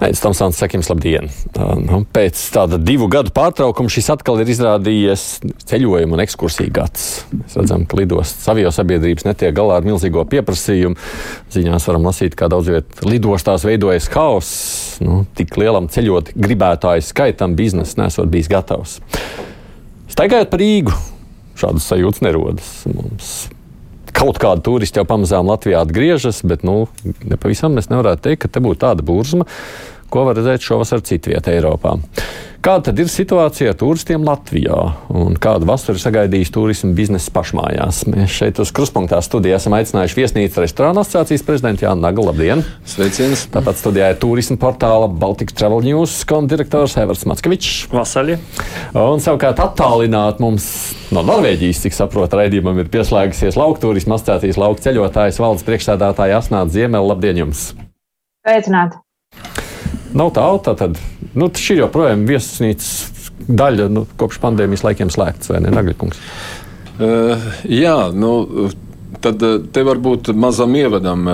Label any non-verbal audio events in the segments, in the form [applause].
Aizsmeļamies, Tomsons, sakim, labdien! Nu, pēc tāda divu gadu pārtraukuma šis atkal ir izrādījies ceļojuma un ekskursiju gads. Mēs redzam, ka lidostas avio sabiedrības netiek galā ar milzīgo pieprasījumu. Ziņās varam lasīt, kā daudz vietā lidostās veidojas haoss. Nu, tik lielam ceļot gribētāju skaitam biznesa nesot bijis gatavs. Staigājot par Rīgu, šādas sajūtas nerodas. Mums kaut kādi turisti jau pamazām Latvijā atgriežas, bet nu, nepavisam mēs nevarētu teikt, ka te būtu tāda burzma, ko var redzēt šovasar citvietā Eiropā. Kāda tad ir situācija ar turistiem Latvijā un kādu vasaru sagaidījis turismu biznesa pašmājās? Mēs šeit uz Kruspunktā studijā esam aicinājuši viesnīcas restorāna asociācijas prezidentu Jānu Nagu. Labdien! Sveiciens! Tāpat studijā ir turismu portāla Baltic Travel News kondirektors Evers Mackevičs. Vasaļi! Un savukārt attālināt mums no Norvēģijas, cik saprotu, raidījumam ir pieslēgusies lauka turisma asociācijas lauka ceļotājs valdes priekšsēdētāja Asnāta Ziemela. Labdien jums! Sveicināti! Nav tā, tā tad nu, šī joprojām viesnīcas daļa nu, kopš pandēmijas laikiem slēgts, vai ne, Nagļakungs? Uh, jā, nu. Tad te var būt mazam ievadam.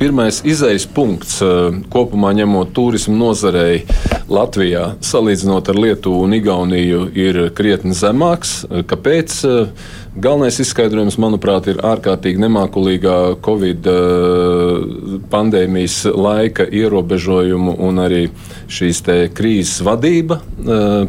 Pirmais izējas punkts kopumā ņemot turismu nozarei Latvijā, salīdzinot ar Lietuvu un Igauniju, ir krietni zemāks. Kāpēc? Galvenais izskaidrojums, manuprāt, ir ārkārtīgi nemākulīgā Covid uh, pandēmijas laika ierobežojumu un arī šīs krīzes vadība.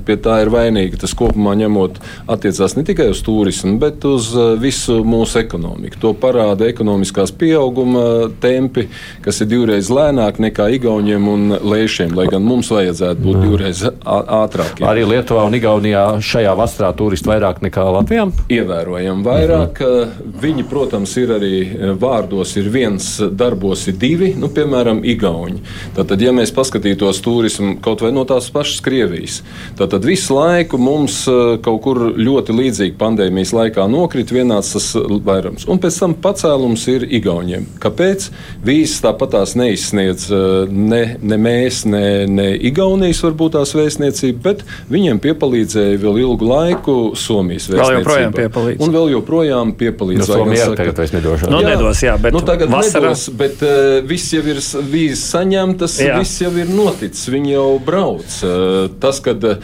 Pie tā ir vainīga. Tas kopumā ņemot attiecās ne tikai uz turismu, bet uz visu mūsu ekonomiku. To parāda ekonomiskās pieauguma tempi, kas ir divreiz lēnāk nekā Igauniem un Lēšiem, lai gan mums vajadzētu būt divreiz ātrākiem. Arī Lietuvā un Igaunijā šajā vasarā turisti vairāk nekā Latvijā? Ievērojami ievērojami vairāk. Mhm. Viņi, protams, ir arī vārdos, ir viens, darbos ir divi, nu, piemēram, Igauni. Tātad, ja mēs paskatītos turismu kaut vai no tās pašas Krievijas, tad visu laiku mums kaut kur ļoti līdzīgi pandēmijas laikā nokrita vienāds tas vairums. Un pēc tam pacēlums ir Igauniem. Kāpēc? Vīzes tāpat tās neizsniedz ne, ne mēs, ne, ne Igaunijas varbūt tās vēstniecība, bet viņiem piepalīdzēja vēl ilgu laiku Somijas vēstniecība. Vēl joprojām piepalīdz un vēl joprojām piepalīdz. No Somija ir tagad es nedošu. Nu, jā, nedos, jā, bet nu, tagad vasarā... nedos, bet uh, viss jau ir vīzes saņemtas, jā. viss jau ir noticis, viņi jau brauc. Uh, tas, kad uh,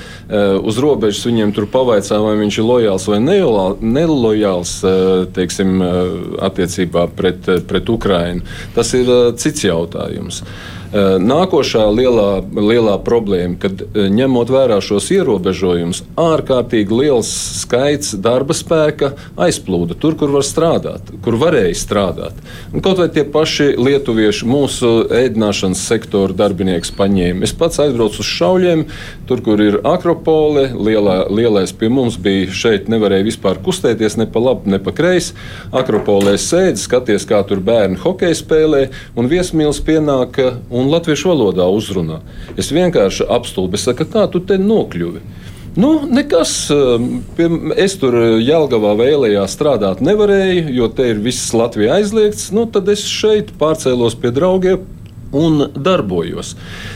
uz robežas viņiem tur pavaicā, vai viņš ir lojāls vai nelojāls, uh, teiksim, attiecībā pret, pret Ukrainu, tas ir cits jautājums. Eh, nākošā lielā, lielā problēma, kad eh, ņemot vērā šos ierobežojumus, ārkārtīgi liels skaits darba spēka aizplūda tur, kur var strādāt, kur varēja strādāt. Un kaut vai tie paši lietuvieši, mūsu ēdināšanas sektora darbinieks paņēma. Es pats aizbraucu uz šauļiem, tur, kur ir akropole, lielā, lielais pie mums bija šeit, nevarēja vispār kustēties ne pa labi, ne pa kreisi. Akropolē sēdi, skaties, kā tur bērni hokeju spēlē, un viesmīlis pienāk un un latviešu valodā uzrunā. Es vienkārši apstulbu, es saku, kā tu te nokļuvi. Nu, nekas. Um, es tur Jālgavā vēlējās strādāt nevarēju, jo te ir viss Latvijas aizliegts. Nu, tad es šeit pārcēlos pie draugiem un darbojos.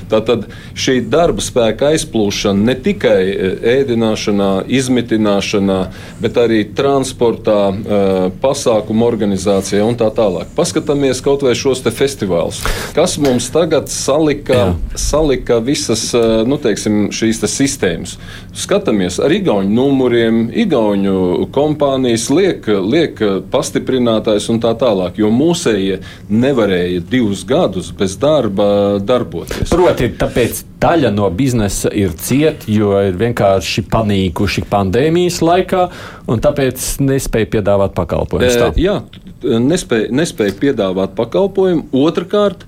Tātad šī darba spēka aizplūšana ne tikai e, ēdināšanā, izmitināšanā, bet arī transportā, e, pasākumu organizācijā un tā tālāk. Paskatāmies kaut vai šos festivālus, kas mums tagad salika, Jā. salika visas e, nu, teiksim, šīs te sistēmas. Skatāmies ar igauņu numuriem, igauņu kompānijas liek, liek pastiprinātājs un tā tālāk, jo mūsējie nevarēja divus gadus bez darba darboties. Proti, tāpēc daļa no biznesa ir cieta, jo ir vienkārši panīkuši pandēmijas laikā, un tāpēc nespēja piedāvāt pakalpojumus. E, jā, nespēja, nespēja piedāvāt pakalpojumu. Otrakārt,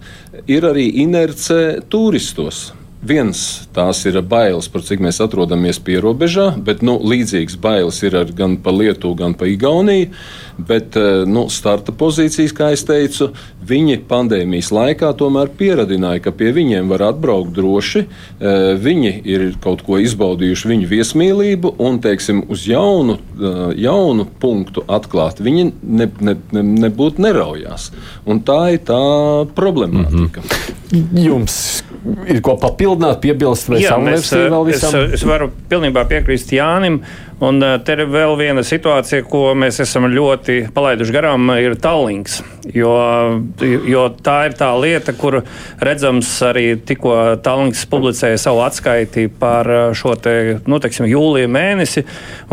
ir arī inerce turistos. Viens tās ir bailes, par cik mēs atrodamies pierobežā, bet nu, līdzīgas bailes ir gan pa Lietuvu, gan pa Igauniju. Bet eh, nu, starta pozīcijas, kā jau teicu, viņi pandēmijas laikā tomēr pieradināja, ka pie viņiem var atbraukt droši. Eh, viņi ir kaut ko izbaudījuši, viņu viesmīlību, un teiksim, uz jaunu, eh, jaunu punktu atklāt viņi ne, ne, ne, nebūtu neraujās. Un tā ir tā problemātika. Mm -hmm. Jums ir ko papildināt, piebilst vai savu versiju vēl visam? Es, es varu pilnībā piekrist Jānim. Un te ir vēl viena situācija, ko mēs esam ļoti palaiduši garām, ir Tallinks. Jo, jo tā ir tā lieta, kur redzams arī tikko Tallinks publicēja savu atskaiti par šo te, nu, teiksim, jūlija mēnesi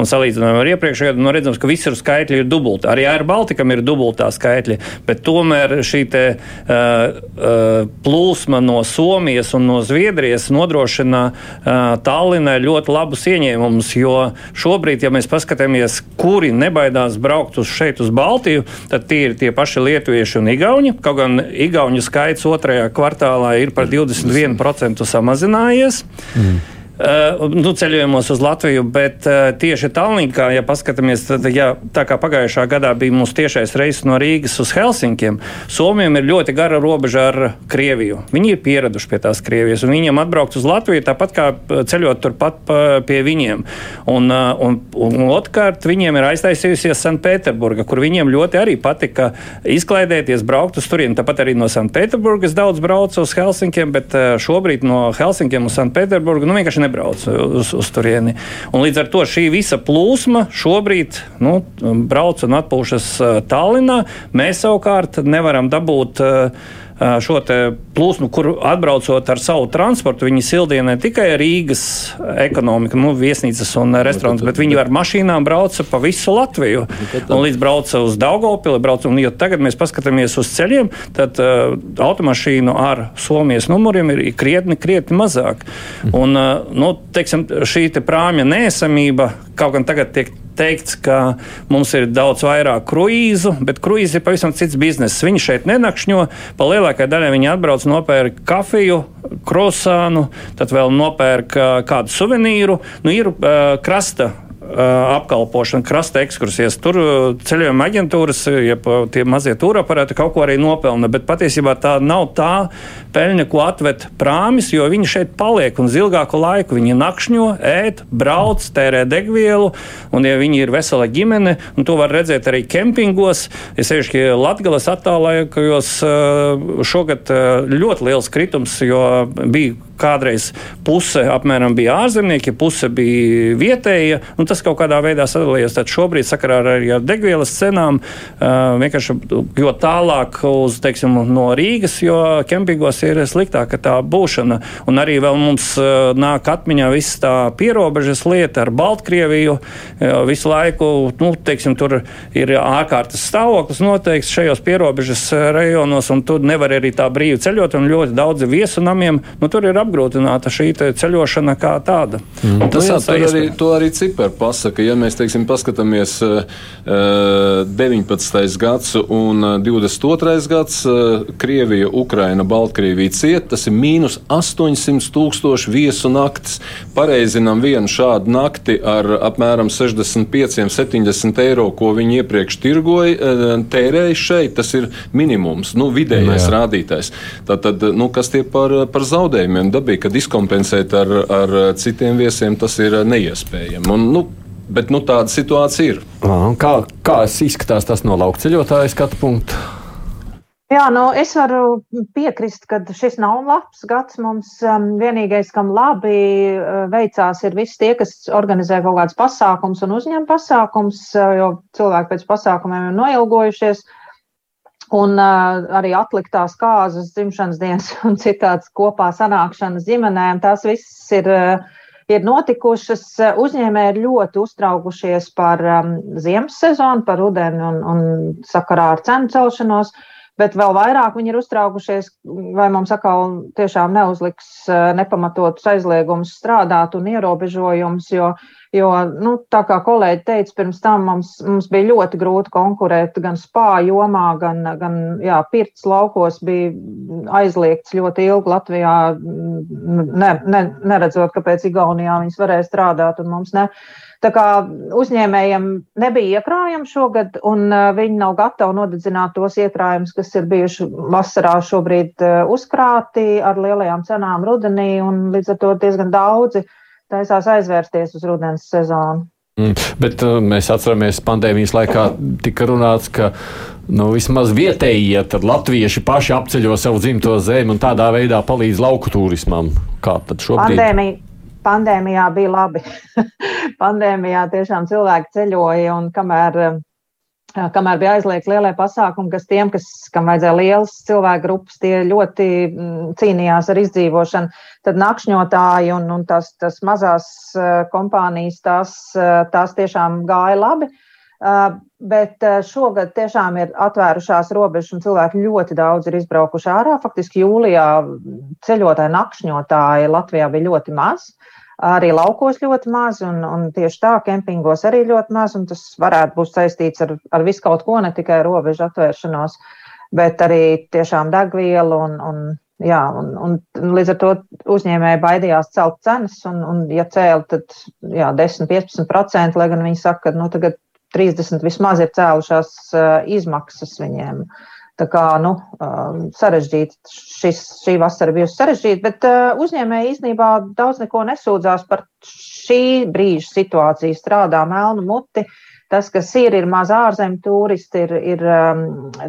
un salīdzinājumā ar iepriekšējo gadu. Nu, redzams, ka visur skaitļi ir dubulti. Arī ar Baltikam ir dubultā skaitļi, bet tomēr šī te, uh, uh, plūsma no Somijas un no Zviedrijas nodrošina uh, Tallinai ļoti labus ieņēmumus, jo šo šobrīd, ja mēs paskatāmies, kuri nebaidās braukt uz šeit, uz Baltiju, tad tie ir tie paši lietuvieši un igauņi. Kaut gan igauņu skaits otrajā kvartālā ir par 21% samazinājies. Mm. Uh, nu, ceļojumos uz Latviju, bet uh, tieši Tallinkā, ja paskatāmies, tad, ja tā kā pagājušā gadā bija mūsu tiešais reiss no Rīgas uz Helsinkiem, Somijam ir ļoti gara robeža ar Krieviju. Viņi ir pieraduši pie tās Krievijas, un viņiem atbraukt uz Latviju tāpat kā ceļot turpat pie viņiem. Un, un, un, un otrkārt, viņiem ir aiztaisījusies Sanktpēterburga, kur viņiem ļoti arī patika izklaidēties, braukt uz turieni. Tāpat arī no Sanktpēterburgas daudz brauc uz Helsinkiem, bet šobrīd no Helsinkiem uz Sanktpēterburgu nu, vienkārši nebrauc uz, uz turieni. Un līdz ar to šī visa plūsma šobrīd nu, brauc un atpūšas Tallinā. Mēs savukārt nevaram dabūt uh, šo plūsmu, kur atbraucot ar savu transportu, viņi sildīja ne tikai Rīgas ekonomiku, nu, viesnīcas un restorāns, bet viņi ar mašīnām brauca pa visu Latviju. Un līdz brauca uz Daugopili, brauca, un ja tagad mēs paskatāmies uz ceļiem, tad uh, automašīnu ar Somijas numuriem ir krietni, krietni mazāk. Un, uh, nu, teiksim, šī te prāmja neesamība kaut gan tagad tiek teikts, ka mums ir daudz vairāk kruīzu, bet kruīzi ir pavisam cits bizness. Viņi šeit nenakšņo, pa lielākajai daļai viņi atbrauc nopērk kafiju, krosānu, tad vēl nopērk kādu suvenīru. Nu, ir uh, krasta apkalpošana, krasta ekskursijas. Tur ceļojuma aģentūras, ja tie mazie tūraparāti kaut ko arī nopelna, bet patiesībā tā nav tā peļņa, ko atved prāmis, jo viņi šeit paliek un ilgāku laiku viņi nakšņo, ēd, brauc, tērē degvielu, un ja viņi ir vesela ģimene, un to var redzēt arī kempingos, ja sevišķi Latgales attālākajos šogad ļoti liels kritums, jo bija kādreiz puse apmēram bija ārzemnieki, puse bija vietējie, un tas kaut kādā veidā sadalījās. Tad šobrīd sakarā ar, ar degvielas cenām vienkārši jo tālāk uz, teiksim, no Rīgas, jo kempingos ir sliktāka tā būšana. Un arī vēl mums nāk atmiņā viss tā pierobežas lieta ar Baltkrieviju. Visu laiku, nu, teiksim, tur ir ārkārtas stāvoklis noteikts šajos pierobežas rajonos, un tur nevar arī tā brīvi ceļot, un ļoti daudzi viesunamiem, nu, tur ir apgrozījumi apgrūtināta šī ceļošana kā tāda. Mm. Tas nu, jā, tā arī, to arī cipari pasaka. Ja mēs teiksim, paskatāmies uh, eh, 19. Eh, gads un 22. Eh, gads, uh, Krievija, Ukraina, Baltkrievija ciet, tas ir mīnus 800 tūkstoši viesu naktis. Pareizinām vienu šādu nakti ar apmēram 65, 70 eiro, ko viņi iepriekš tirgoja, uh, tērēja šeit. Tas ir minimums, nu, vidējais Jā. rādītājs. Tātad, nu, kas tie par, par zaudējumiem? Dabīgi, ka diskompensēt ar, ar citiem viesiem tas ir neiespējami. Un, nu, bet nu, tāda situācija ir. Kā, kā izskatās tas no laukceļotāja skatu punkta? Jā, nu, es varu piekrist, ka šis nav labs gads. Mums um, vienīgais, kam labi uh, veicās, ir visi tie, kas organizē kaut kādus pasākumus un uzņem pasākumus, uh, jo cilvēki pēc pasākumiem ir noilgojušies. Uh, Un uh, arī atliktās kārtas, dzimšanas dienas [laughs] un citādas kopā sanākšanas ģimenēm, tās visas ir, uh, ir notikušas. Uzņēmēji ir ļoti uztraukušies par um, ziemas sezonu, par rudeni un, un sakarā ar cenu celšanos. Bet vēl vairāk viņi ir uztraukušies, vai mums atkal tiešām neuzliks uh, nepamatotus aizliegumus strādāt un ierobežojumus, jo uh, Jo, nu, tā kā kolēģi teica, pirms tam mums, mums bija ļoti grūti konkurēt gan spā jomā, gan, gan jā, pirts laukos bija aizliegts ļoti ilgi Latvijā, ne, ne, neredzot, kāpēc Igaunijā viņas varēja strādāt un mums ne. Tā kā uzņēmējiem nebija iekrājumi šogad, un uh, viņi nav gatavi nodedzināt tos iekrājumus, kas ir bijuši vasarā šobrīd uh, uzkrāti ar lielajām cenām rudenī, un līdz ar to diezgan daudzi taisās aizvērsties uz rudens sezonu. Mm, bet uh, mēs atceramies, pandēmijas laikā tika runāts, ka nu, vismaz vietējie, latvieši paši apceļo savu dzimto zemi un tādā veidā palīdz lauku turismam. Kā tad šobrīd? Pandēmija, pandēmijā bija labi. [laughs] pandēmijā tiešām cilvēki ceļoja un kamēr, kamēr bija aizliegts lielie pasākumi, kas tiem, kas, kam vajadzēja lielas cilvēku grupas, tie ļoti mm, cīnījās ar izdzīvošanu, tad nakšņotāji un, un tās, tās mazās kompānijas, tās, tās tiešām gāja labi. Uh, bet uh, šogad tiešām ir atvērušās robežas, un cilvēki ļoti daudz ir izbraukuši ārā. Faktiski jūlijā ceļotāji, nakšņotāji Latvijā bija ļoti maz. Arī laukos ļoti maz, un, un tieši tā, kempingos arī ļoti maz. Tas varētu būt saistīts ar, ar visu kaut ko, ne tikai robežu atvēršanos, bet arī tiešām degvielu un, un Jā, un, un līdz ar to uzņēmēji baidījās celt cenas, un, un ja cēla, tad jā, 10-15%, lai gan viņi saka, ka nu, tagad 30 vismaz ir cēlušās izmaksas viņiem. Tā kā nu, sarežģīta šis, šī vasara bijusi sarežģīta, bet uzņēmēji īstenībā daudz neko nesūdzās par šī brīža situāciju. Strādā melnu muti. Tas, kas ir, ir maz ārzemju turisti, ir, ir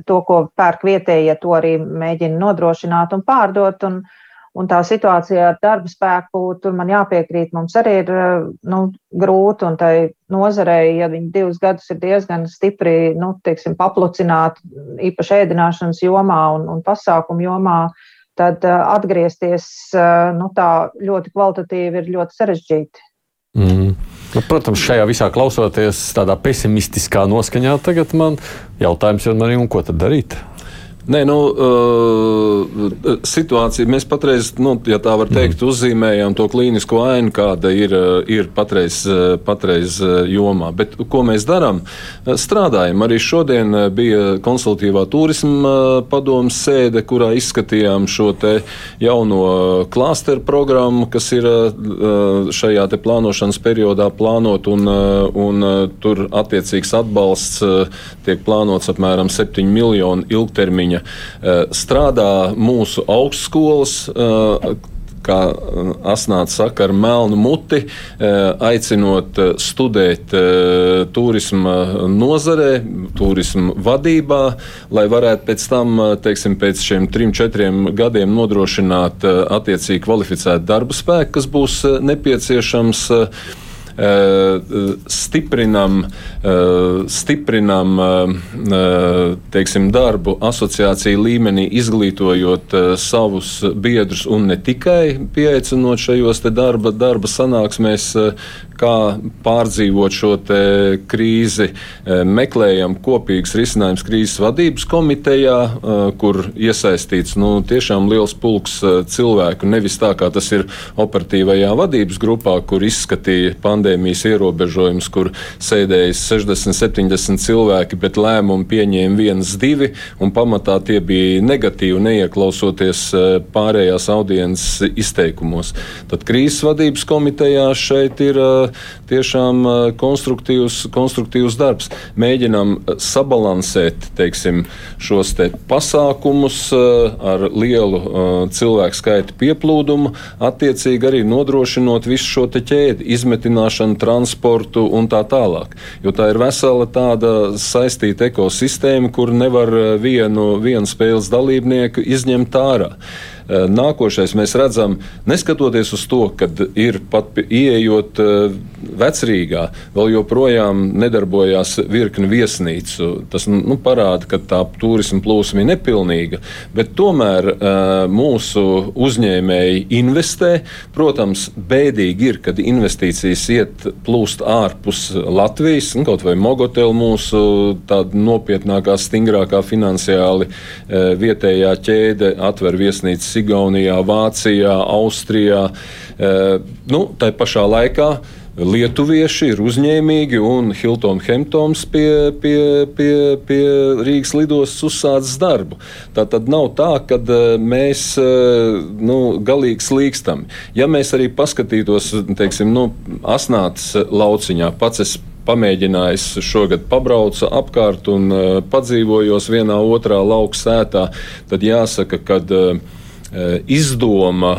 to, ko pērk vietējie, ja to arī mēģina nodrošināt un pārdot. Un, uh, Un tā situācija ar darba spēku, tur man jāpiekrīt, mums arī ir nu, grūti. Un tai nozarei, ja viņi divus gadus ir diezgan stipri nu, teiksim, paplucināti, īpaši ēdināšanas jomā un, un pasākumu jomā, tad atgriezties nu, tā ļoti kvalitatīvi ir ļoti sarežģīti. Mm. Nu, protams, šajā visā klausoties tādā pesimistiskā noskaņā, tagad man jautājums ir, ko tad darīt? Nē, nu, uh, situācija mēs patreiz, nu, ja tā var teikt, mm. uzzīmējam to klīnisko ainu, kāda ir, ir patreiz, patreiz jomā. Bet ko mēs darām? Strādājam. Arī šodien bija konsultīvā turisma padomas sēde, kurā izskatījām šo jauno klāsteru programmu, kas ir šajā plānošanas periodā plānot, un, un tur attiecīgs atbalsts tiek plānots apmēram 7 miljonu ilgtermiņa viņa eh, strādā mūsu augstskolas eh, kā eh, Asnāts saka, ar melnu muti, aicinot studēt turisma nozarē, turisma vadībā, lai varētu pēc tam, teiksim, pēc šiem trim, četriem gadiem nodrošināt attiecīgi kvalificētu darba spēku, kas būs nepieciešams Eh, stiprinam, eh, stiprinam eh, teiksim, darbu asociāciju līmenī, izglītojot savus biedrus un ne tikai pieaicinot šajos darba, darba sanāksmēs, kā pārdzīvot šo krīzi. Meklējam kopīgus risinājumus krīzes vadības komitejā, kur iesaistīts nu, tiešām liels pulks cilvēku. Nevis tā, kā tas ir operatīvajā vadības grupā, kur izskatīja pandēmijas ierobežojumus, kur sēdēja 60, 70 cilvēki, bet lēmumu pieņēma viens, divi, un pamatā tie bija negatīvi, neieklausoties pārējās audiences izteikumos. Tad krīzes vadības komitejā šeit ir eh, tiešām konstruktīvs, konstruktīvs darbs. Mēģinām sabalansēt teiksim, šos te pasākumus ar lielu cilvēku skaitu pieplūdumu, attiecīgi arī nodrošinot visu šo ķēdi, izmetināšanu transportu un tā tālāk. Jo tā ir vesela tāda saistīta ekosistēma, kur nevar vienu, vienu spēles dalībnieku izņemt ārā. Eh, nākošais mēs redzam, neskatoties uz to, ka ir pat ieejot eh, vecrīgā, vēl joprojām nedarbojās virkni viesnīcu. Tas nu, parāda, ka tā turisma plūsma ir nepilnīga, bet tomēr eh, mūsu uzņēmēji investē. Protams, bēdīgi ir, kad investīcijas iet plūst ārpus Latvijas, nu, kaut vai Mogotela mūsu nopietnākā, stingrākā finansiāli vietējā ķēde atver viesnīcas Igaunijā, Vācijā, Austrijā. Eh, nu, tā pašā laikā Lietuvieši ir uzņēmīgi un Hiltons Hemptons pie, pie, pie, pie Rīgas lidostas uzsācis darbu. Tā tad nav tā, ka eh, mēs eh, nu, galīgi slīkstam. Ja mēs arī paskatītos, teiksim, nu, asnātas lauciņā, pats es pamēģinājis šogad pabraucu apkārt un uh, padzīvojos vienā otrā lauka sētā, tad jāsaka, ka uh, izdoma,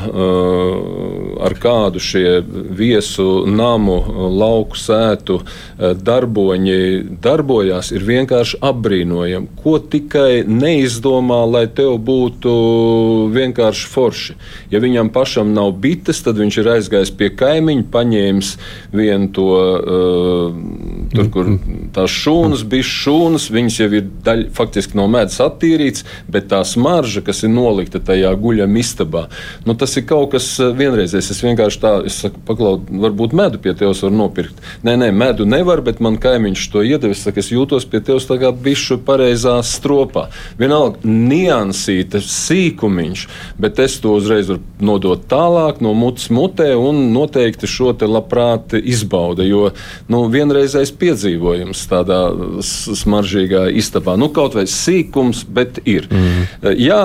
ar kādu šie viesu namu, lauku sētu darboņi darbojās, ir vienkārši apbrīnojami. Ko tikai neizdomā, lai tev būtu vienkārši forši. Ja viņam pašam nav bites, tad viņš ir aizgājis pie kaimiņa, paņēmis vienu to, tur, kur tās šūnas bija šūnas, viņas jau ir daļa, faktiski no medus attīrīts, bet tā smarža, kas ir nolikta tajā guļamā, guļam istabā. Nu, tas ir kaut kas eh, vienreizējs. Es vienkārši tā, es saku, paklaud, varbūt medu pie tevis var nopirkt. Nē, nē, medu nevar, bet man kaimiņš to iedevis. Es, es jūtos pie tevis tā kā bišu pareizā stropā. Vienalga, niansīta, sīkumiņš, bet es to uzreiz varu nodot tālāk no mutes mutē un noteikti šo te labprāt izbauda, jo nu, vienreizējs piedzīvojums tādā smaržīgā istabā. Nu, kaut vai sīkums, bet ir. Mm. Jā,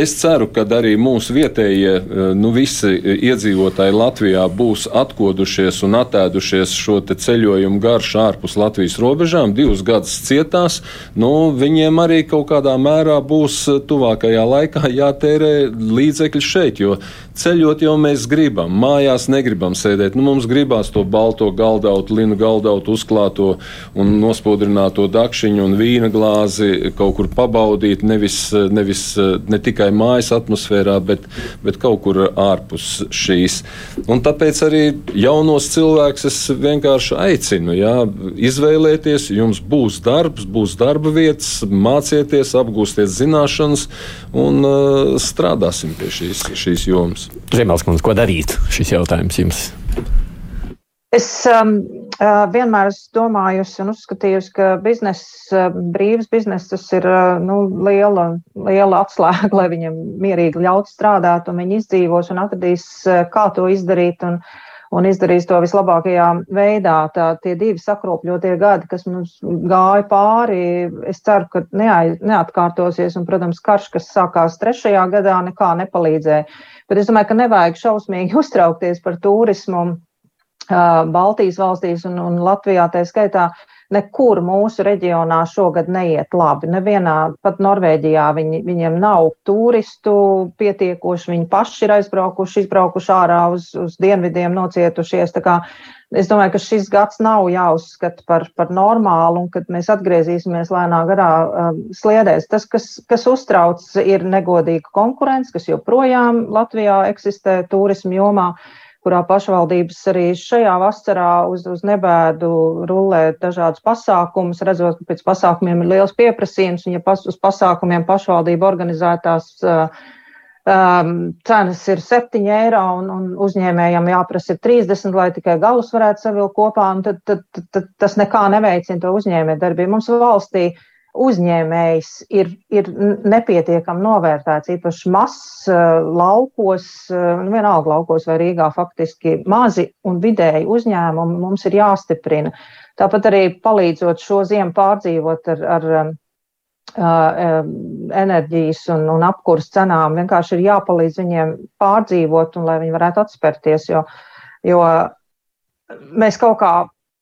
es ceru, ka arī mūsu vietējie, nu, visi iedzīvotāji Latvijā būs atkodušies un atēdušies šo ceļojumu garšu ārpus Latvijas robežām, divus gadus cietās, nu, viņiem arī kaut kādā mērā būs tuvākajā laikā jātērē līdzekļi šeit, jo ceļot jau mēs gribam, mājās negribam sēdēt. Nu, mums gribās to balto galdautu, linu galdautu, uzklāto un nospodrināto dakšiņu un vīna glāzi kaut kur pabaudīt, nevis, nevis ne tikai mājas atmosfērā, bet, bet kaut kur ārpus šīs. Un tāpēc arī jaunos cilvēkus es vienkārši aicinu, jā, izvēlēties, jums būs darbs, būs darba vietas, mācieties, apgūstiet zināšanas un uh, strādāsim pie šīs, šīs jomas. Ziemelskunds, ko darīt? Šis jautājums jums. Es um, uh, vienmēr esmu domājusi un uzskatījusi, ka bizness, uh, brīvs bizness, tas ir uh, nu, liela, liela atslēga, [laughs] lai viņam mierīgi ļaut strādāt, un viņi izdzīvos un atradīs, kā to izdarīt. Un, un izdarīs to vislabākajā veidā. Tā, tie divi sakropļotie gadi, kas mums gāja pāri, es ceru, ka neai, neatkārtosies. Un, protams, karš, kas sākās trešajā gadā, nekā nepalīdzēja. Bet es domāju, ka nevajag šausmīgi [laughs] uztraukties par turismu Baltijas valstīs un, un Latvijā tā skaitā. Nekur mūsu reģionā šogad neiet labi. Nevienā, pat Norvēģijā viņi, viņiem nav turistu pietiekoši. Viņi paši ir aizbraukuši, izbraukuši ārā uz, uz dienvidiem, nocietušies. Es domāju, ka šis gads nav jāuzskata par, par normālu un kad mēs atgriezīsimies lēnā garā uh, sliedēs. Tas, kas, kas uztrauc, ir negodīga konkurence, kas joprojām Latvijā eksistē turismu jomā. Uh, kurā pašvaldības arī šajā vasarā uz, uz nebēdu rullē dažādus pasākumus, redzot, ka pēc pasākumiem ir liels pieprasījums, un ja pas, uz pasākumiem pašvaldība organizētās uh, um, cenas ir 7 eiro un, un uzņēmējam jāprasa 30, lai tikai galus varētu savilkt kopā, un tad, tad, tad, tad tas nekā neveicina to uzņēmē darbību. Mums valstī uh, uzņēmējs ir, ir nepietiekami novērtēts, īpaši mazs uh, laukos, uh, nu, vienalga laukos vai Rīgā faktiski mazi un vidēji uzņēmumi mums ir jāstiprina. Tāpat arī palīdzot šo ziemu pārdzīvot ar, ar uh, enerģijas un, un apkurs cenām, vienkārši ir jāpalīdz viņiem pārdzīvot un lai viņi varētu atspērties, jo, jo mēs kaut kā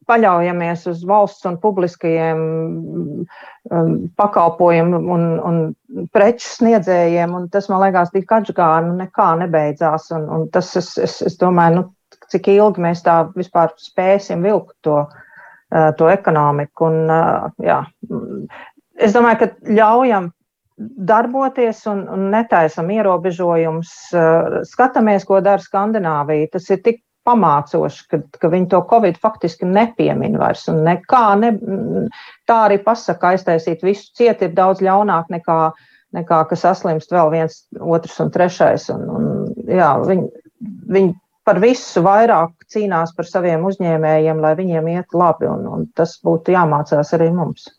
paļaujamies uz valsts un publiskajiem um, pakalpojumiem un, un preču sniedzējiem, un tas, man liekas, tik atžgāri, nu nekā nebeidzās, un, un tas, es, es, es domāju, nu, cik ilgi mēs tā vispār spēsim vilkt to, uh, to ekonomiku, un, uh, jā, es domāju, ka ļaujam darboties un, un netaisam ierobežojumus, uh, skatāmies, ko dara Skandināvija. Tas ir tik pamācoši, ka, ka viņi to covid faktiski nepiemin vairs. Un nekā, ne, tā arī pasaka, aiztaisīt visu ciet ir daudz ļaunāk nekā, nekā ka saslimst vēl viens, otrs un trešais. Un, un, jā, viņi, viņi par visu vairāk cīnās par saviem uzņēmējiem, lai viņiem iet labi, un, un tas būtu jāmācās arī mums.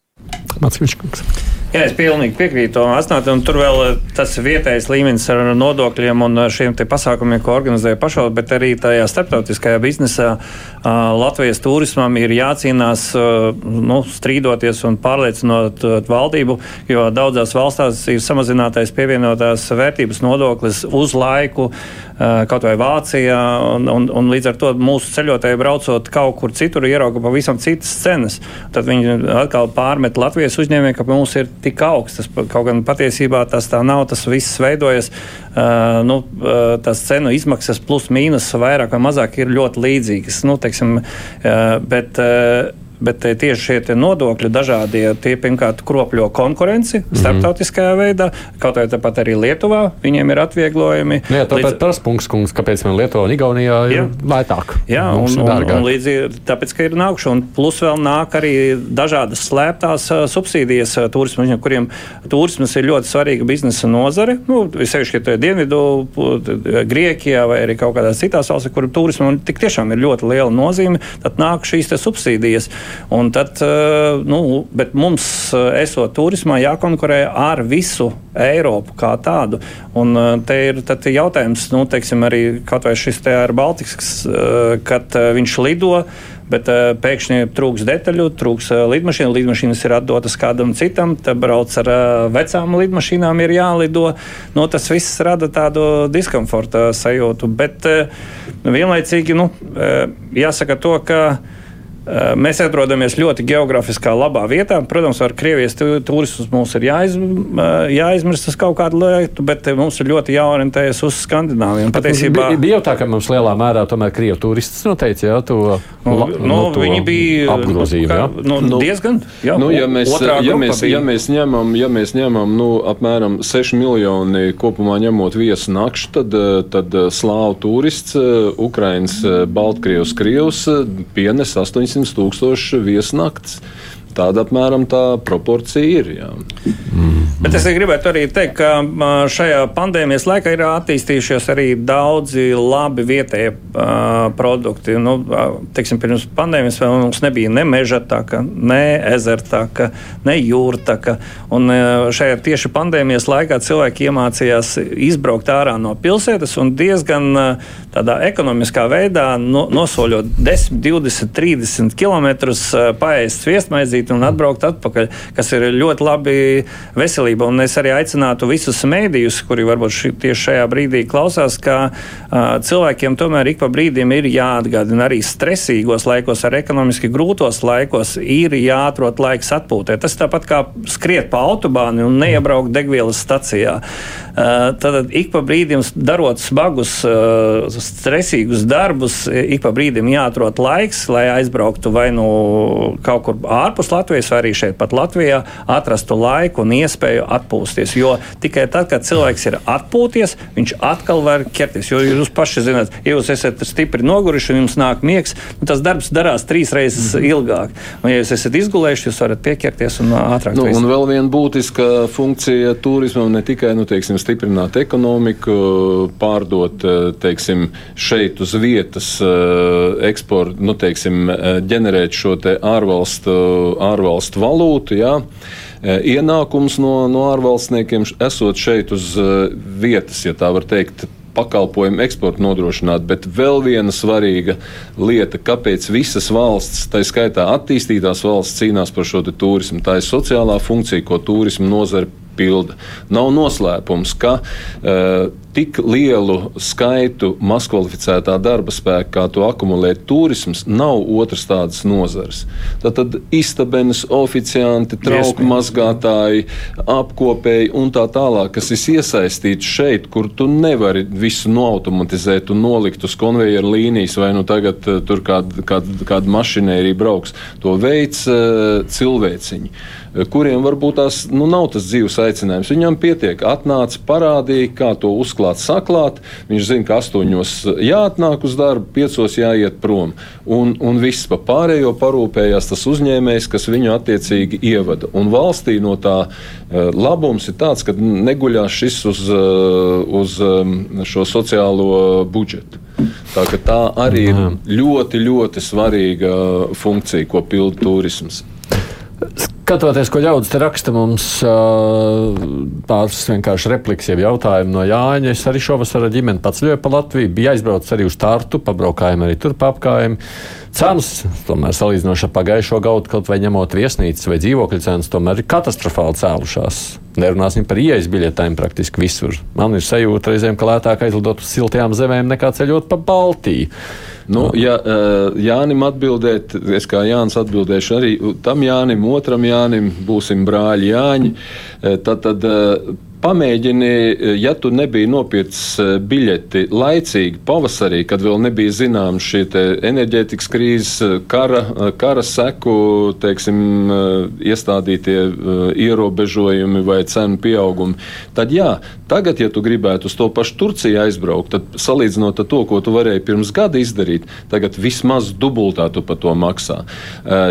Mācīšu, Jā, es pilnīgi piekrītu tam asnāt, un tur vēl eh, tas vietējais līmenis ar nodokļiem un šiem pasākumiem, ko organizē pašvaldība, bet arī tajā starptautiskajā biznesā Latvijas turismam ir jācīnās, nu, strīdoties un pārliecinot valdību, jo daudzās valstās ir samazinātais pievienotās vērtības nodoklis uz laiku, kaut vai Vācijā, un, un, un līdz ar to mūsu ceļotāji braucot kaut kur citur ierauga pavisam citas cenas. Tad viņi atkal pārmet Latvijas uzņēmējiem, ka mums ir tik augstas. Kaut gan patiesībā tas tā nav, tas viss veidojas. Uh, nu, uh, tas cenu izmaksas plus mīnus vairāk vai mazāk ir ļoti līdzīgas. Nu, teiksim, uh, bet, uh, bet eh, tieši šie nodokļi dažādie, tie pirmkārt kropļo konkurenci mm -hmm. starptautiskajā veidā, kaut vai tāpat arī Lietuvā viņiem ir atvieglojumi. Nu jā, tāpēc Līdz... tas punkts, kungs, kāpēc man Lietuvā un Igaunijā ir jā. lētāk. Jā, un, un, un līdzi tāpēc, ka ir nākuši, un plus vēl nāk arī dažādas slēptās uh, subsīdijas uh, turismu, kuriem turismas ir ļoti svarīga biznesa nozare. Nu, Sevišķi, ka Dienvidu, Grieķijā vai arī kaut kādās citās valstīs, kur turismam tik tiešām ir ļoti liela nozīme, tad nāk šīs subsīdijas. Un tad, eh, nu, bet mums, eh, esot turismā, jākonkurē ar visu Eiropu kā tādu. Un eh, te ir jautājums, nu, teiksim, arī kaut vai šis te ar Baltikas, kad viņš lido. Bet uh, pēkšņi trūks detaļu, trūks uh, lidmašīnu. Lidmašīnas ir atdotas kādam citam, tad brauc ar uh, vecām lidmašīnām, ir jālido. Nu, tas viss rada tādu diskomforta sajūtu. Bet vienlaicīgi nu, jāsaka to, ka mēs atrodamies ļoti geogrāfiskā labā vietā. Protams, ar Krievijas turismus mums ir jāiz, jāizmirst uz kaut kādu lietu, bet mums ir ļoti jāorientējas uz Skandināviju. Patiesībā bija jau tā, ka mums lielā mērā tomēr Krievu turistus noteica jā, to, nu, la, nu, no to viņi bija apgrozījumu. Jā. Nu, nu, diezgan. Jā, nu, ja, mēs, ja, mēs, ja mēs ņemam, ja mēs ņemam nu, apmēram 6 miljoni kopumā ņemot viesu nakšu, tad, tad slāvu turists, Ukrainas, Baltkrievs, Krievs pienes 800. 300 tūkstoši viesnakts. Tāda apmēram tā proporcija ir. Jā. Mm. Bet es gribētu arī teikt, ka šajā pandēmijas laikā ir attīstījušies arī daudzi labi vietējie uh, produkti. Nu, teiksim, pirms pandēmijas mums nebija ne meža taka, ne ezera taka, ne jūra taka. Un šajā tieši pandēmijas laikā cilvēki iemācījās izbraukt ārā no pilsētas un diezgan tādā ekonomiskā veidā no, nosoļot 10, 20, 30 km paēst sviestmaizīti un atbraukt atpakaļ, kas ir ļoti labi veselība. Un es arī aicinātu visus mēdījus, kuri varbūt ši, tieši šajā brīdī klausās, ka uh, cilvēkiem tomēr ik pa brīdim ir jāatgādina arī stresīgos laikos, ar ekonomiski grūtos laikos, ir jāatrod laiks atpūtēt. Tas tāpat kā skriet pa autobāni un neiebraukt degvielas stacijā. Uh, tad ik pa brīdim darot smagus, uh, stresīgus darbus, ik pa brīdim jāatrod laiks, lai aizbrauktu vai nu kaut kur ārpus Latvijas, vai arī šeit pat Latvijā, atrastu laiku un iespēju atpūsties. Jo tikai tad, kad cilvēks ir atpūties, viņš atkal var ķerties. Jo jūs paši zināt, ja jūs esat stipri noguruši un jums nāk miegs, nu, tas darbs darās trīs reizes mm. ilgāk. Un, ja jūs esat izgulējuši, jūs varat pieķerties un ātrāk. Nu, un vēl viena būtiska funkcija turismam ne tikai nu, teiksim, stiprināt ekonomiku, pārdot teiksim, šeit uz vietas eksportu, nu, teiksim, ģenerēt šo te ārvalstu, ārvalstu valūtu. Jā. Eh, ienākums no, no ārvalstniekiem, esot šeit uz eh, vietas, ja tā var teikt pakalpojumu eksportu nodrošināt, bet vēl viena svarīga lieta, kāpēc visas valsts, tā skaitā attīstītās valsts, cīnās par šo turismu. Tā ir sociālā funkcija, ko turismu nozare pilda. Nav noslēpums, ka uh, tik lielu skaitu mazkvalificētā darba spēka, kā to akumulē turisms, nav otras tādas nozares. Tad, istabenes, oficianti, trauku mazgātāji, apkopēji un tā tālāk, kas ir iesaistīti šeit, kur tu nevari visu noautomatizēt un nolikt uz konvejeru līnijas, vai nu tagad uh, tur kāda kād, kād mašinērija brauks. To veids uh, cilvēciņi kuriem varbūt tās nu, nav tas dzīves aicinājums. Viņam pietiek, atnāca, parādīja, kā to uzklāt, saklāt. Viņš zina, ka astoņos jāatnāk uz darbu, piecos jāiet prom. Un, un viss pa pārējo parūpējās tas uzņēmējs, kas viņu attiecīgi ievada. Un valstī no tā uh, labums ir tāds, ka neguļās šis uz, uh, uz um, šo sociālo budžetu. Tā, tā arī ir ļoti, ļoti svarīga funkcija, ko pilda turisms. Skatoties, ko ļaudis te raksta mums pāris vienkārši repliks, jau jautājumu no Jāņa. Es arī šovasar ar ģimeni pats ļoju pa Latviju. Bija aizbraucis arī uz Tartu, pabraukājām arī tur pa apkājiem. Cenas, tomēr salīdzinoši ar pagājušo gadu, kaut vai ņemot viesnīcas vai dzīvokļu cenas, tomēr ir katastrofāli cēlušās. Nerunāsim par ieejas biļetēm praktiski visur. Man ir sajūta reizēm, ka lētāk aizlidot uz siltajām zemēm nekā ceļot pa Baltiju. Nu, ja Jānim atbildēt, es kā Jānis atbildēšu arī tam Jānim, otram Jānim, būsim brāļi Jāņi, tad, tad pamēģini, ja tu nebija nopircis eh, biļeti laicīgi pavasarī, kad vēl nebija zināms šie enerģētikas krīzes, eh, kara, kara seku, teiksim, iestādītie ierobežojumi vai cenu pieaugumi, tad jā, tagad, ja tu gribētu uz to pašu Turciju aizbraukt, tad salīdzinot ar to, ko tu varēji pirms gada izdarīt, tagad vismaz dubultā tu par to maksā.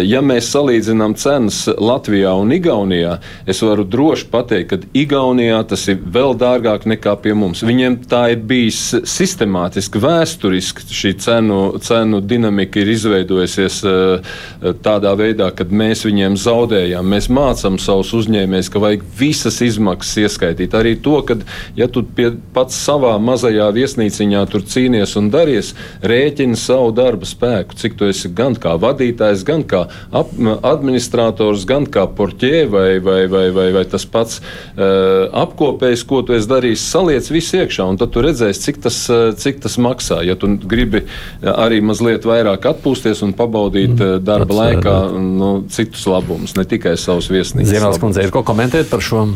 Ja mēs salīdzinām cenas Latvijā un Igaunijā, es varu droši pateikt, ka Igaunijā tas ir vēl dārgāk nekā pie mums. Viņiem tā ir bijis sistemātiski, vēsturiski šī cenu, cenu dinamika ir izveidojusies uh, tādā veidā, ka mēs viņiem zaudējām. Mēs mācām savus uzņēmējus, ka vajag visas izmaksas ieskaitīt. Arī to, ka, ja tu pats savā mazajā viesnīciņā tur cīnies un daries, rēķini savu darba spēku, cik tu esi gan kā vadītājs, gan kā administrators, gan kā porķē vai, vai, vai, vai, vai tas pats uh, apkopējis, ko tu esi darījis, saliec visu iekšā, un tad tu redzēsi, cik tas, eh, cik tas maksā. Ja tu gribi eh, arī mazliet vairāk atpūsties un pabaudīt mm, eh, darba laikā nu, citus labumus, ne tikai savus viesnīcas. Ziemēls kundze, ir ko komentēt par šo?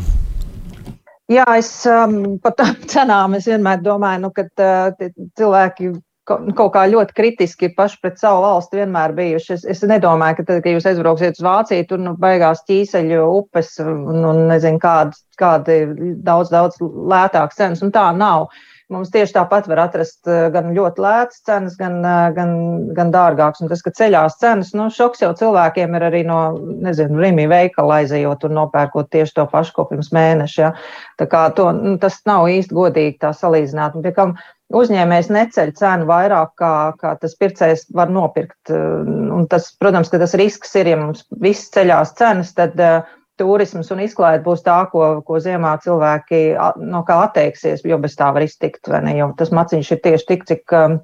Jā, es um, par tām [laughs] cenām es vienmēr domāju, nu, ka uh, cilvēki kaut kā ļoti kritiski paši pret savu valsti vienmēr bijuši. Es, es nedomāju, ka tad, kad jūs aizbrauksiet uz Vāciju, tur nu beigās ķīseļu upes un, un nezinu, kādi, kādi daudz, daudz lētāks cenas, un tā nav. Mums tieši tāpat var atrast eh, gan ļoti lētas cenas, gan, eh, gan, gan dārgākas. Un tas, ka ceļās cenas, nu, šoks jau cilvēkiem ir arī no, nezinu, Rīmī veikala aizejot un nopērkot tieši to pašu, ko pirms mēneša. Ja. Tā kā to, nu, tas nav īsti godīgi tā salīdzināt. Un pie kam uzņēmējs neceļ cenu vairāk, kā, kā tas pircējs var nopirkt. Un tas, protams, ka tas risks ir, ja mums viss ceļās cenas, tad uh, turisms un izklaide būs tā, ko, ko ziemā cilvēki no kā atteiksies, jo bez tā var iztikt? Jo tas maciņš ir tieši tik, cik. Um,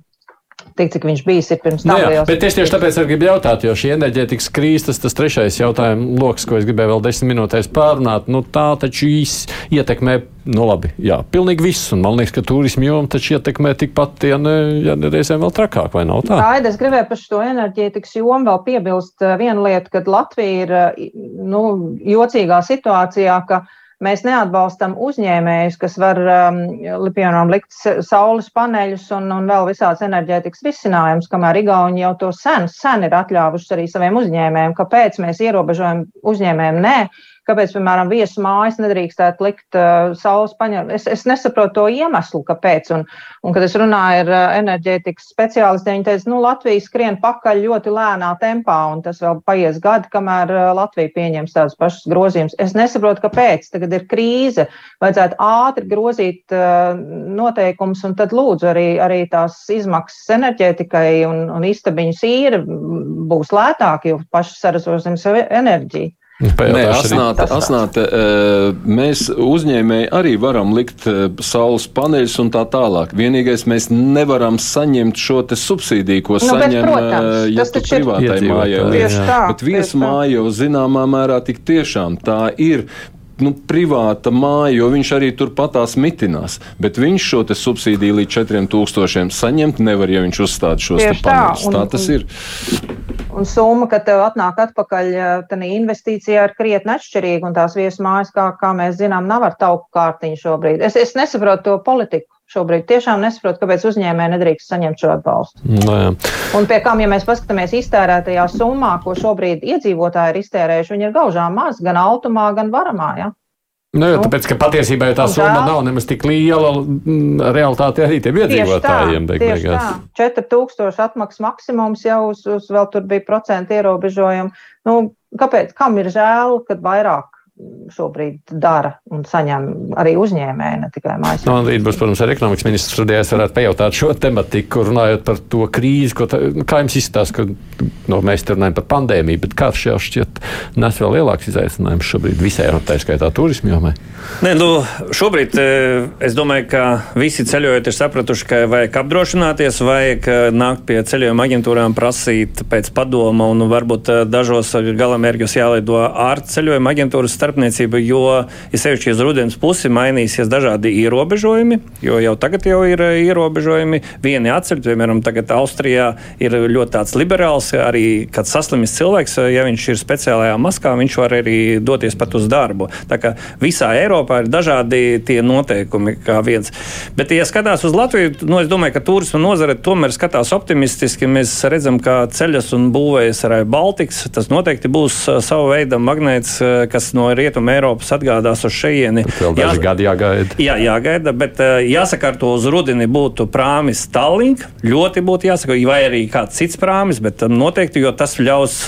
tik, cik viņš bijis pirms tam. Nu jā, bet es tieši tāpēc arī gribu jautāt, jo šī enerģētikas krīze, tas, tas trešais jautājums, lokus, ko es gribēju vēl desmit minūtēs pārunāt, nu, tā taču ietekmē, nu labi, jā, pilnīgi viss, un man liekas, ka turismu joma taču ietekmē tikpat, ja ne, ja ne reizēm vēl trakāk, vai nav tā? Tā, es gribēju par šo enerģētikas jomu vēl piebilst uh, vienu lietu, kad Latvija ir, uh, nu, jocīgā situācijā, ka Mēs neatbalstam uzņēmējus, kas var, um, piemēram, likt saules paneļus un, un vēl visāds enerģētikas risinājumus, kamēr Igauni jau to sen, sen ir atļāvuši arī saviem uzņēmējiem. Kāpēc mēs ierobežojam uzņēmējiem? Nē, Kāpēc, piemēram, viesu mājas nedrīkstētu likt uh, saules paneļus? Es, es nesaprotu to iemeslu, kāpēc. Un, un kad es runāju ar uh, enerģētikas speciālistiem, viņi teica, nu, Latvija skrien pakaļ ļoti lēnā tempā, un tas vēl paies gadi, kamēr uh, Latvija pieņems tādus pašus grozījumus. Es nesaprotu, kāpēc. Tagad ir krīze, vajadzētu ātri grozīt uh, noteikumus, un tad lūdzu arī, arī tās izmaksas enerģētikai un, un istabiņu īri būs lētāk, jo paši saražosim savu enerģiju. Nē, asnāte, asnāte, mēs uzņēmēji arī varam likt saules paneļus un tā tālāk. Vienīgais mēs nevaram saņemt šo subsīdiju, ko nu, saņem, bet, protams, ja tu privātai mājai. Bet viesmāja jau zināmā mērā tik tiešām tā ir nu, privāta māja, jo viņš arī turpatās mitinās. Bet viņš šo subsīdiju līdz 4000 saņemt nevar, ja viņš uzstāda šos paneļus. Tā, tā tas ir. Un summa, kad tev atnāk atpakaļ, tad investīcija ir krietni atšķirīga. Un tās viesu mājas, kā, kā mēs zinām, nav ar tauku kārtiņu šobrīd. Es, es nesaprotu to politiku šobrīd. Tiešām nesaprotu, kāpēc uzņēmēji nedrīkst saņemt šo atbalstu. No, jā. un pie kam, ja mēs paskatāmies iztērētajā summā, ko šobrīd iedzīvotāji ir iztērējuši, viņi ir gaužām maz gan automā, gan varamā. Ja? Nu, jo, tāpēc, ka patiesībā tā summa nav nemaz tik liela mm, realitāte arī tiem iedzīvotājiem. Tieši tā, 4000 atmaksas maksimums jau uz, uz vēl tur bija procentu ierobežojumu. Nu, kāpēc, kam ir žēl, kad vairāk šobrīd dara un saņem arī uzņēmēji, ne tikai mājas. No, rīt būs, protams, arī ekonomikas ministrs studijās varētu pajautāt šo tematiku, runājot par to krīzi, ko tā, nu, kā jums izstāsta, ka no, mēs te runājam par pandēmiju, bet karš jau šķiet nes vēl lielāks izaicinājums šobrīd visai, tā skaitā turismu jomai. Nē, nu, šobrīd es domāju, ka visi ceļojot ir sapratuši, ka vajag apdrošināties, vajag nākt pie ceļojuma aģentūrām prasīt pēc padoma un varbūt dažos galamērķos jālido ārceļojuma aģentūras starpniecība, jo, ja sevišķi uz rudens pusi mainīsies dažādi ierobežojumi, jo jau tagad jau ir eh, ierobežojumi. Vieni atceļ, piemēram, tagad Austrijā ir ļoti tāds liberāls, arī kad saslimis cilvēks, eh, ja viņš ir speciālajā maskā, viņš var arī doties pat uz darbu. Tā kā visā Eiropā ir dažādi tie noteikumi kā viens. Bet, ja skatās uz Latviju, nu, es domāju, ka turisma nozare tomēr skatās optimistiski. Mēs redzam, ka ceļas un būvējas arī Baltikas. Tas noteikti būs uh, sava veida magnēts, kas no rietuma Eiropas atgādās uz šejieni. Vēl daži Jā, gadi jāgaida. Jā, jāgaida, bet uh, jāsakārto uz rudeni būtu prāmis Tallink. Ļoti būtu jāsaka, vai arī kāds cits prāmis, bet um, noteikti, jo tas ļaus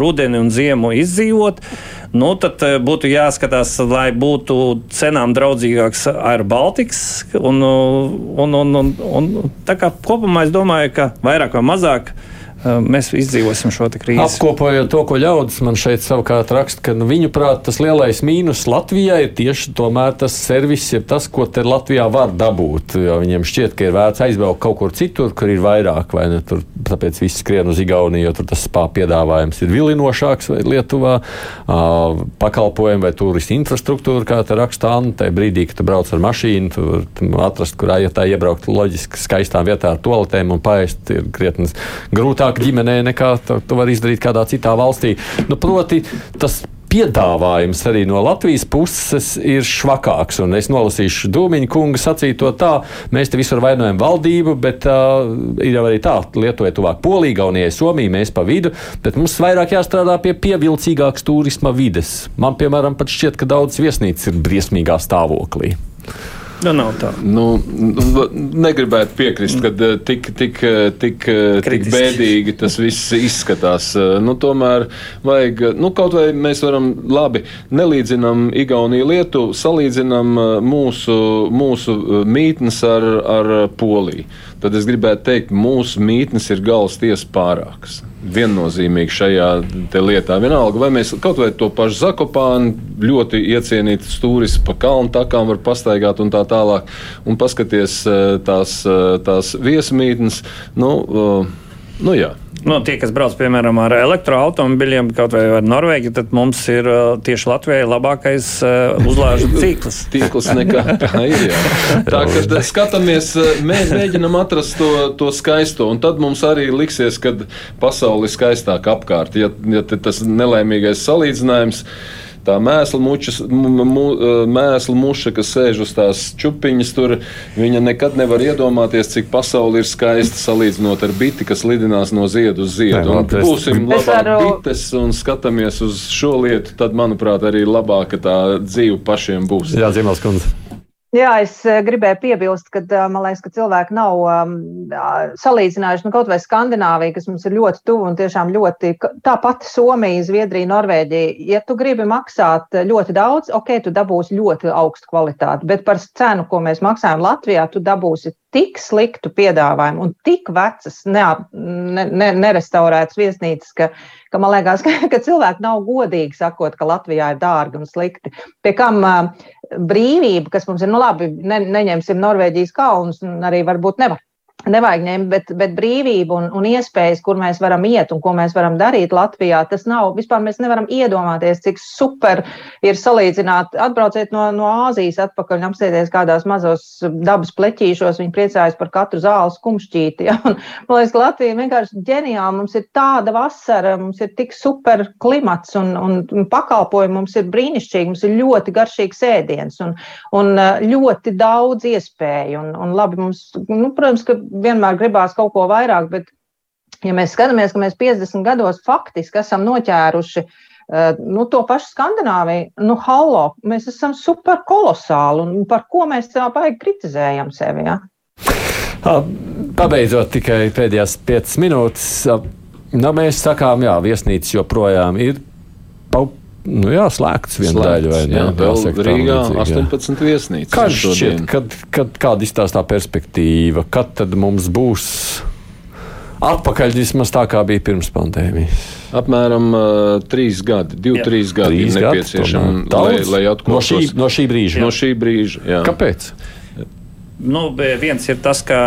rudeni un ziemu izdzīvot. Nu, tad būtu jāskatās, lai būtu cenām draudzīgāks Air Baltics. Un, un, un, un, un, tā kā kopumā es domāju, ka vairāk vai mazāk mēs izdzīvosim šo krīzi. Apkopojot to, ko ļaudis man šeit savukārt raksta, ka nu, viņu prāt tas lielais mīnus Latvijai ir tieši tas servis, ja tas, ko te Latvijā var dabūt. Jo viņiem šķiet, ka ir vērts aizbraukt kaut kur citur, kur ir vairāk, vai ne? Tur, tāpēc viss skrien uz Igauniju, jo tur tas spā piedāvājums ir vilinošāks vai Lietuvā. Uh, pakalpojumi vai turistu infrastruktūra, kā te raksta Anna, tajā brīdī, kad tu brauc ar mašīnu, tur tu atrast, kurā ja tā iebraukt loģiski skaistām vietā ar toaletēm un paēst ir krietni grūtāk grūtāk ģimenē nekā to, var izdarīt kādā citā valstī. Nu, proti, tas piedāvājums arī no Latvijas puses ir švakāks. Un es nolasīšu Dūmiņa kunga sacīto tā, mēs te visur vainojam valdību, bet uh, ir jau arī tā, Lietuva ir tuvāk Polija, Gaunijai, Somija, mēs pa vidu, bet mums vairāk jāstrādā pie pievilcīgākas turisma vides. Man, piemēram, pat šķiet, ka daudz viesnīcas ir briesmīgā stāvoklī. Nu, nav tā. Nu, negribētu piekrist, ka eh, tik, tik, eh, tik, eh, tik bēdīgi tas viss izskatās. Nu, tomēr vajag, nu, kaut vai mēs varam labi nelīdzinām Igauniju Lietuvu, salīdzinām mūsu, mūsu mītnes ar, ar Poliju. Tad es gribētu teikt, mūsu mītnes ir galvas tiesa pārākas viennozīmīgi šajā lietā. Vienalga, vai mēs kaut vai to pašu Zakopānu ļoti iecienītu turismu pa kalnu takām var pastaigāt un tā tālāk, un paskaties eh, tās, eh, tās viesmītnes. Nu, eh, nu, jā. Nu, tie, kas brauc piemēram ar elektroautomobiļiem, kaut vai ar Norvēģiju, tad mums ir tieši Latvijai labākais uh, uzlāžu [laughs] cikls. Tīkls nekā tā ir. Jā. Tā kā skatāmies, mēs mēģinam atrast to, to skaisto, un tad mums arī liksies, ka pasaule ir skaistāka apkārt. Ja, ja tas nelēmīgais salīdzinājums ir tā mēsla, mučas, mu, mēsla muša, kas sēž uz tās čupiņas, tur viņa nekad nevar iedomāties, cik pasaule ir skaista salīdzinot ar biti, kas lidinās no ziedu uz ziedu. Un būsim labāk varu... bites un skatāmies uz šo lietu, tad, manuprāt, arī labāka tā dzīve pašiem būs. Jā, Zimals kundze. Jā, es eh, gribēju piebilst, ka man liekas, ka cilvēki nav um, salīdzinājuši nu, kaut vai Skandināviju, kas mums ir ļoti tuvu un tiešām ļoti tā pati Somija, Zviedrija, Norvēģija. Ja tu gribi maksāt ļoti daudz, ok, tu dabūsi ļoti augstu kvalitāti, bet par cenu, ko mēs maksājam Latvijā, tu dabūsi tik sliktu piedāvājumu un tik vecas, ne, ne, ne, nerestaurētas viesnīcas, ka, ka man liekas, [laughs] ka, ka cilvēki nav godīgi sakot, ka Latvijā ir dārgi un slikti. Pie kam uh, brīvība, kas mums ir, nu labi, ne, neņemsim Norvēģijas kalnus, un arī varbūt nevar nevajag ņemt, bet, bet brīvība un, un iespējas, kur mēs varam iet un ko mēs varam darīt Latvijā, tas nav. Vispār mēs nevaram iedomāties, cik super ir salīdzināt, atbrauciet no, no Āzijas atpakaļ un apsēties kādās mazos dabas pleķīšos. Viņi priecājas par katru zāles kumšķīti. [laughs] Ja? Un, man liekas, ka Latvija vienkārši ģeniāli. Mums ir tāda vasara, mums ir tik super klimats un, un pakalpojumi mums ir brīnišķīgi, mums ir ļoti garšīgs ēdiens un, un ļoti daudz iespēju. Un, un labi, mums, nu, protams, vienmēr gribās kaut ko vairāk, bet, ja mēs skatāmies, ka mēs 50 gados faktiski esam noķēruši uh, nu, to pašu Skandināviju, nu, hallo, mēs esam super kolosāli un par ko mēs tā baigi kritizējam sevi. Ja? Pabeidzot tikai pēdējās 5 minūtes, nu, mēs sakām, jā, viesnīcas joprojām ir nu jā, slēgts viena daļa vai ne? Jā, Rīgā 18 viesnīcas. Kā šķiet, kad, kad, kāda izstāstā perspektīva, kad tad mums būs atpakaļ vismaz tā, kā bija pirms pandēmijas? Apmēram uh, trīs gadi, divi, jā. trīs gadi trīs ir nepieciešami, lai, lai atklātu no, šī, no šī brīža. No šī brīža jā. Kāpēc? Nu, viens ir tas, ka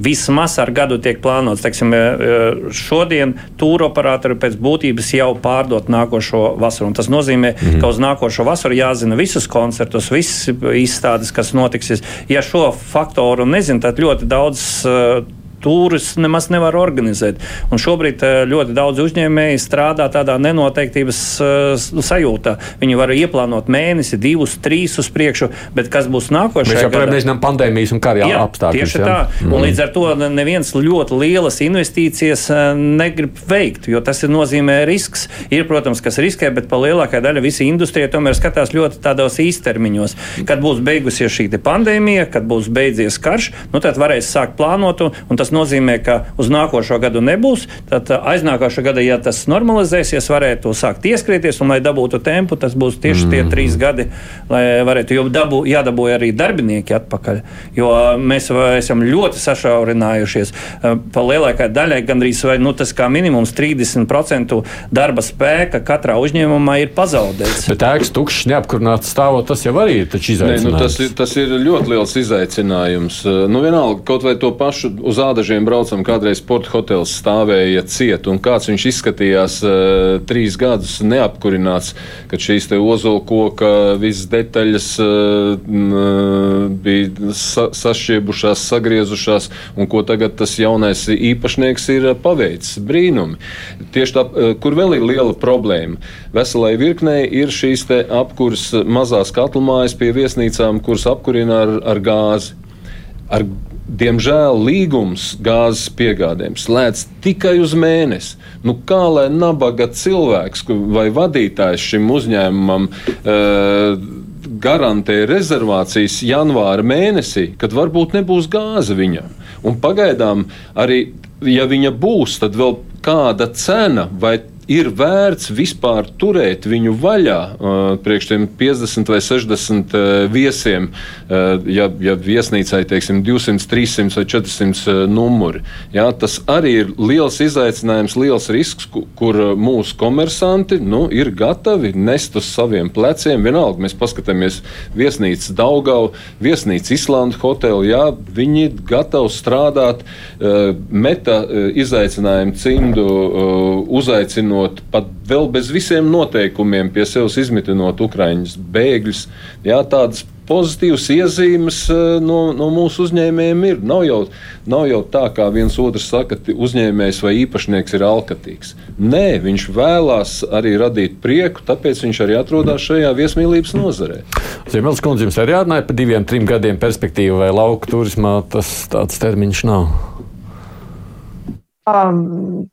vismaz ar gadu tiek plānots. Teiksim, e, e, šodien tūra operatori pēc būtības jau pārdot nākošo vasaru. Tas nozīmē, mm -hmm. ka uz nākošo vasaru jāzina visus koncertus, visas izstādes, kas notiks. Ja šo faktoru nezinu, tad ļoti daudz uh, tūrus nemaz nevar organizēt. Un šobrīd eh, ļoti daudz uzņēmēji strādā tādā nenoteiktības uh, sajūtā. Viņi var ieplānot mēnesi, divus, trīs uz priekšu, bet kas būs nākošais? Mēs joprojām nezinām pandēmijas un kara apstākļus. Tieši jā. tā. Mm. Un līdz ar to neviens ļoti lielas investīcijas uh, negrib veikt, jo tas ir nozīmē risks. Ir, protams, kas riskē, bet pa lielākā daļa visa industrija tomēr skatās ļoti tādos īstermiņos. Kad būs beigusies šī pandēmija, kad būs beidzies karš, nu tad varēs sākt plānot, un tas Tas nozīmē, ka uz nākošo gadu nebūs. Tad uh, aiznākošā gada, ja tas normalizēsies, varētu sākt ieskrieties, un, lai dabūtu tempu, tas būs tieši mm. tie trīs gadi, lai varētu, jo dabū, jādabū arī darbinieki atpakaļ. Jo mēs esam ļoti sašaurinājušies. Uh, pa lielākai daļai gandrīz vai nu, tas kā minimums 30% darba spēka katrā uzņēmumā ir pazaudēts. Bet ēkas tukšs, neapkurināts stāvot, tas jau arī ir izaicinājums. Nē, nu, tas, ir, tas ir ļoti liels izaicinājums. Uh, nu, vienalga, kaut vai to pašu uz āda robežiem braucam, kādreiz sporta hotels stāvēja ciet, un kāds viņš izskatījās uh, trīs gadus neapkurināts, kad šīs te ozola koka visas detaļas uh, bija sa sašķiebušās, sagriezušās, un ko tagad tas jaunais īpašnieks ir paveicis. Brīnumi. Tieši tā, uh, kur vēl ir liela problēma. Veselai virknei ir šīs apkurs mazās katlumājas pie viesnīcām, kuras apkurina ar, ar gāzi. Ar Diemžēl līgums gāzes piegādēm slēdz tikai uz mēnesi. Nu, kā lai nabaga cilvēks vai vadītājs šim uzņēmumam uh, garantē rezervācijas janvāra mēnesī, kad varbūt nebūs gāze viņam? Un pagaidām arī, ja viņa būs, tad vēl kāda cena vai ir vērts vispār turēt viņu vaļā uh, priekš tiem 50 vai 60 uh, viesiem, uh, ja, ja viesnīcai teiksim, 200, 300 vai 400 numuri. Jā, tas arī ir liels izaicinājums, liels risks, kur mūsu komersanti nu, ir gatavi nest uz saviem pleciem. Vienalga, mēs paskatāmies viesnīcas Daugau, viesnīcas Islandu hotelu, jā, viņi ir gatavi strādāt, meta izaicinājumu cimdu, uzaicinot izmitinot, pat vēl bez visiem noteikumiem, pie sevis izmitinot Ukraiņas bēgļus. Jā, tādas pozitīvas iezīmes eh, no, no mūsu uzņēmējiem ir. Nav jau, nav jau tā, kā viens otrs saka, ka uzņēmējs vai īpašnieks ir alkatīgs. Nē, viņš vēlās arī radīt prieku, tāpēc viņš arī atrodas šajā viesmīlības nozarē. Ziemeļs kundze, jums arī jārunāja par diviem, trim gadiem perspektīvu vai lauku turismā, tas tāds termiņš nav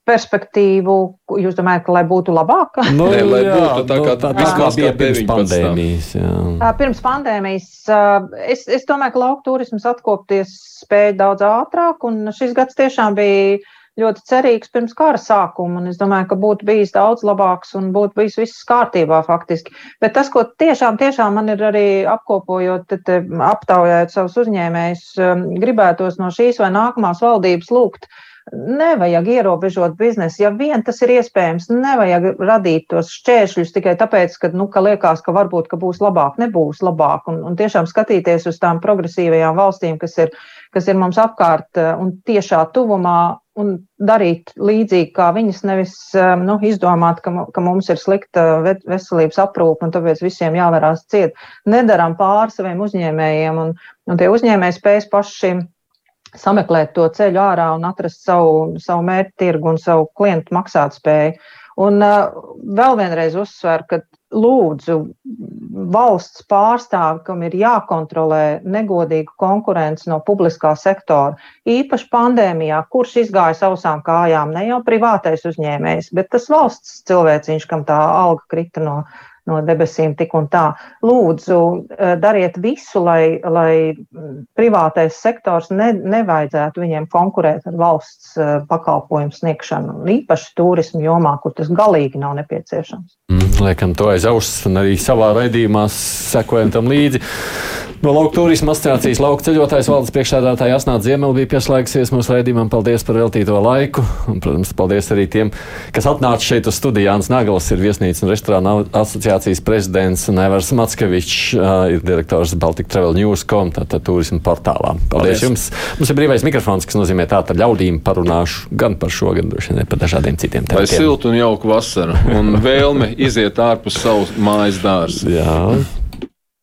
perspektīvu, jūs domājat, ka lai būtu labāka? Nu, Nē, lai jā, būtu tā kā, nu, tā, kā bija pirms pandēmijas. Jā. Uh, pirms pandēmijas uh, es, es domāju, ka lauka turisms atkopties spēja daudz ātrāk, un šis gads tiešām bija ļoti cerīgs pirms kara sākuma, un es domāju, ka būtu bijis daudz labāks un būtu bijis viss kārtībā faktiski. Bet tas, ko tiešām, tiešām man ir arī apkopojot, te, aptaujājot savus uzņēmējus, um, gribētos no šīs vai nākamās valdības lūgt Nevajag ierobežot biznesu. Ja vien tas ir iespējams, nevajag radīt tos šķēršļus tikai tāpēc, ka, nu, ka liekas, ka varbūt ka būs labāk, nebūs labāk. Un, un tiešām skatīties uz tām progresīvajām valstīm, kas ir, kas ir mums apkārt eh, un tiešā tuvumā, un darīt līdzīgi kā viņas, nevis eh, nu, izdomāt, ka, ka mums ir slikta veselības aprūpe un tāpēc visiem jāvarās ciet. Nedaram pāri saviem uzņēmējiem, un, un tie uzņēmēji spējas paši sameklēt to ceļu ārā un atrast savu, savu mērķu tirgu un savu klientu maksātspēju. Un uh, vēl vienreiz uzsver, ka lūdzu valsts pārstāvi, kam ir jākontrolē negodīga konkurence no publiskā sektora, īpaši pandēmijā, kurš izgāja sausām kājām, ne jau privātais uzņēmējs, bet tas valsts cilvēciņš, kam tā alga krita no, no debesīm tik un tā. Lūdzu, dariet visu, lai, lai privātais sektors ne, nevajadzētu viņiem konkurēt ar valsts pakalpojumu sniegšanu, īpaši turismu jomā, kur tas galīgi nav nepieciešams. Mm, liekam to aiz auss un arī savā raidījumā sekojam tam līdzi. No Lauka turisma asociācijas lauka ceļotājs valdes priekšsēdētāja Asnāta Ziemela bija pieslēgusies mūsu raidījumam. Paldies par veltīto laiku. Un, protams, paldies arī tiem, kas atnāca šeit uz studiju. Jānis Nagals ir viesnīcas un restorāna asociācijas prezidents un Evers Matskevičs uh, ir direktors Baltic Travel News.com, tātad turisma portālā. Paldies, paldies jums! Mums ir brīvais mikrofons, kas nozīmē tā, ka ļaudīm parunāšu gan par šo, gan droši vien par dažādiem citiem tematiem. Lai siltu un jauku vasaru un vēlme iziet ārpus savas mājas dārza.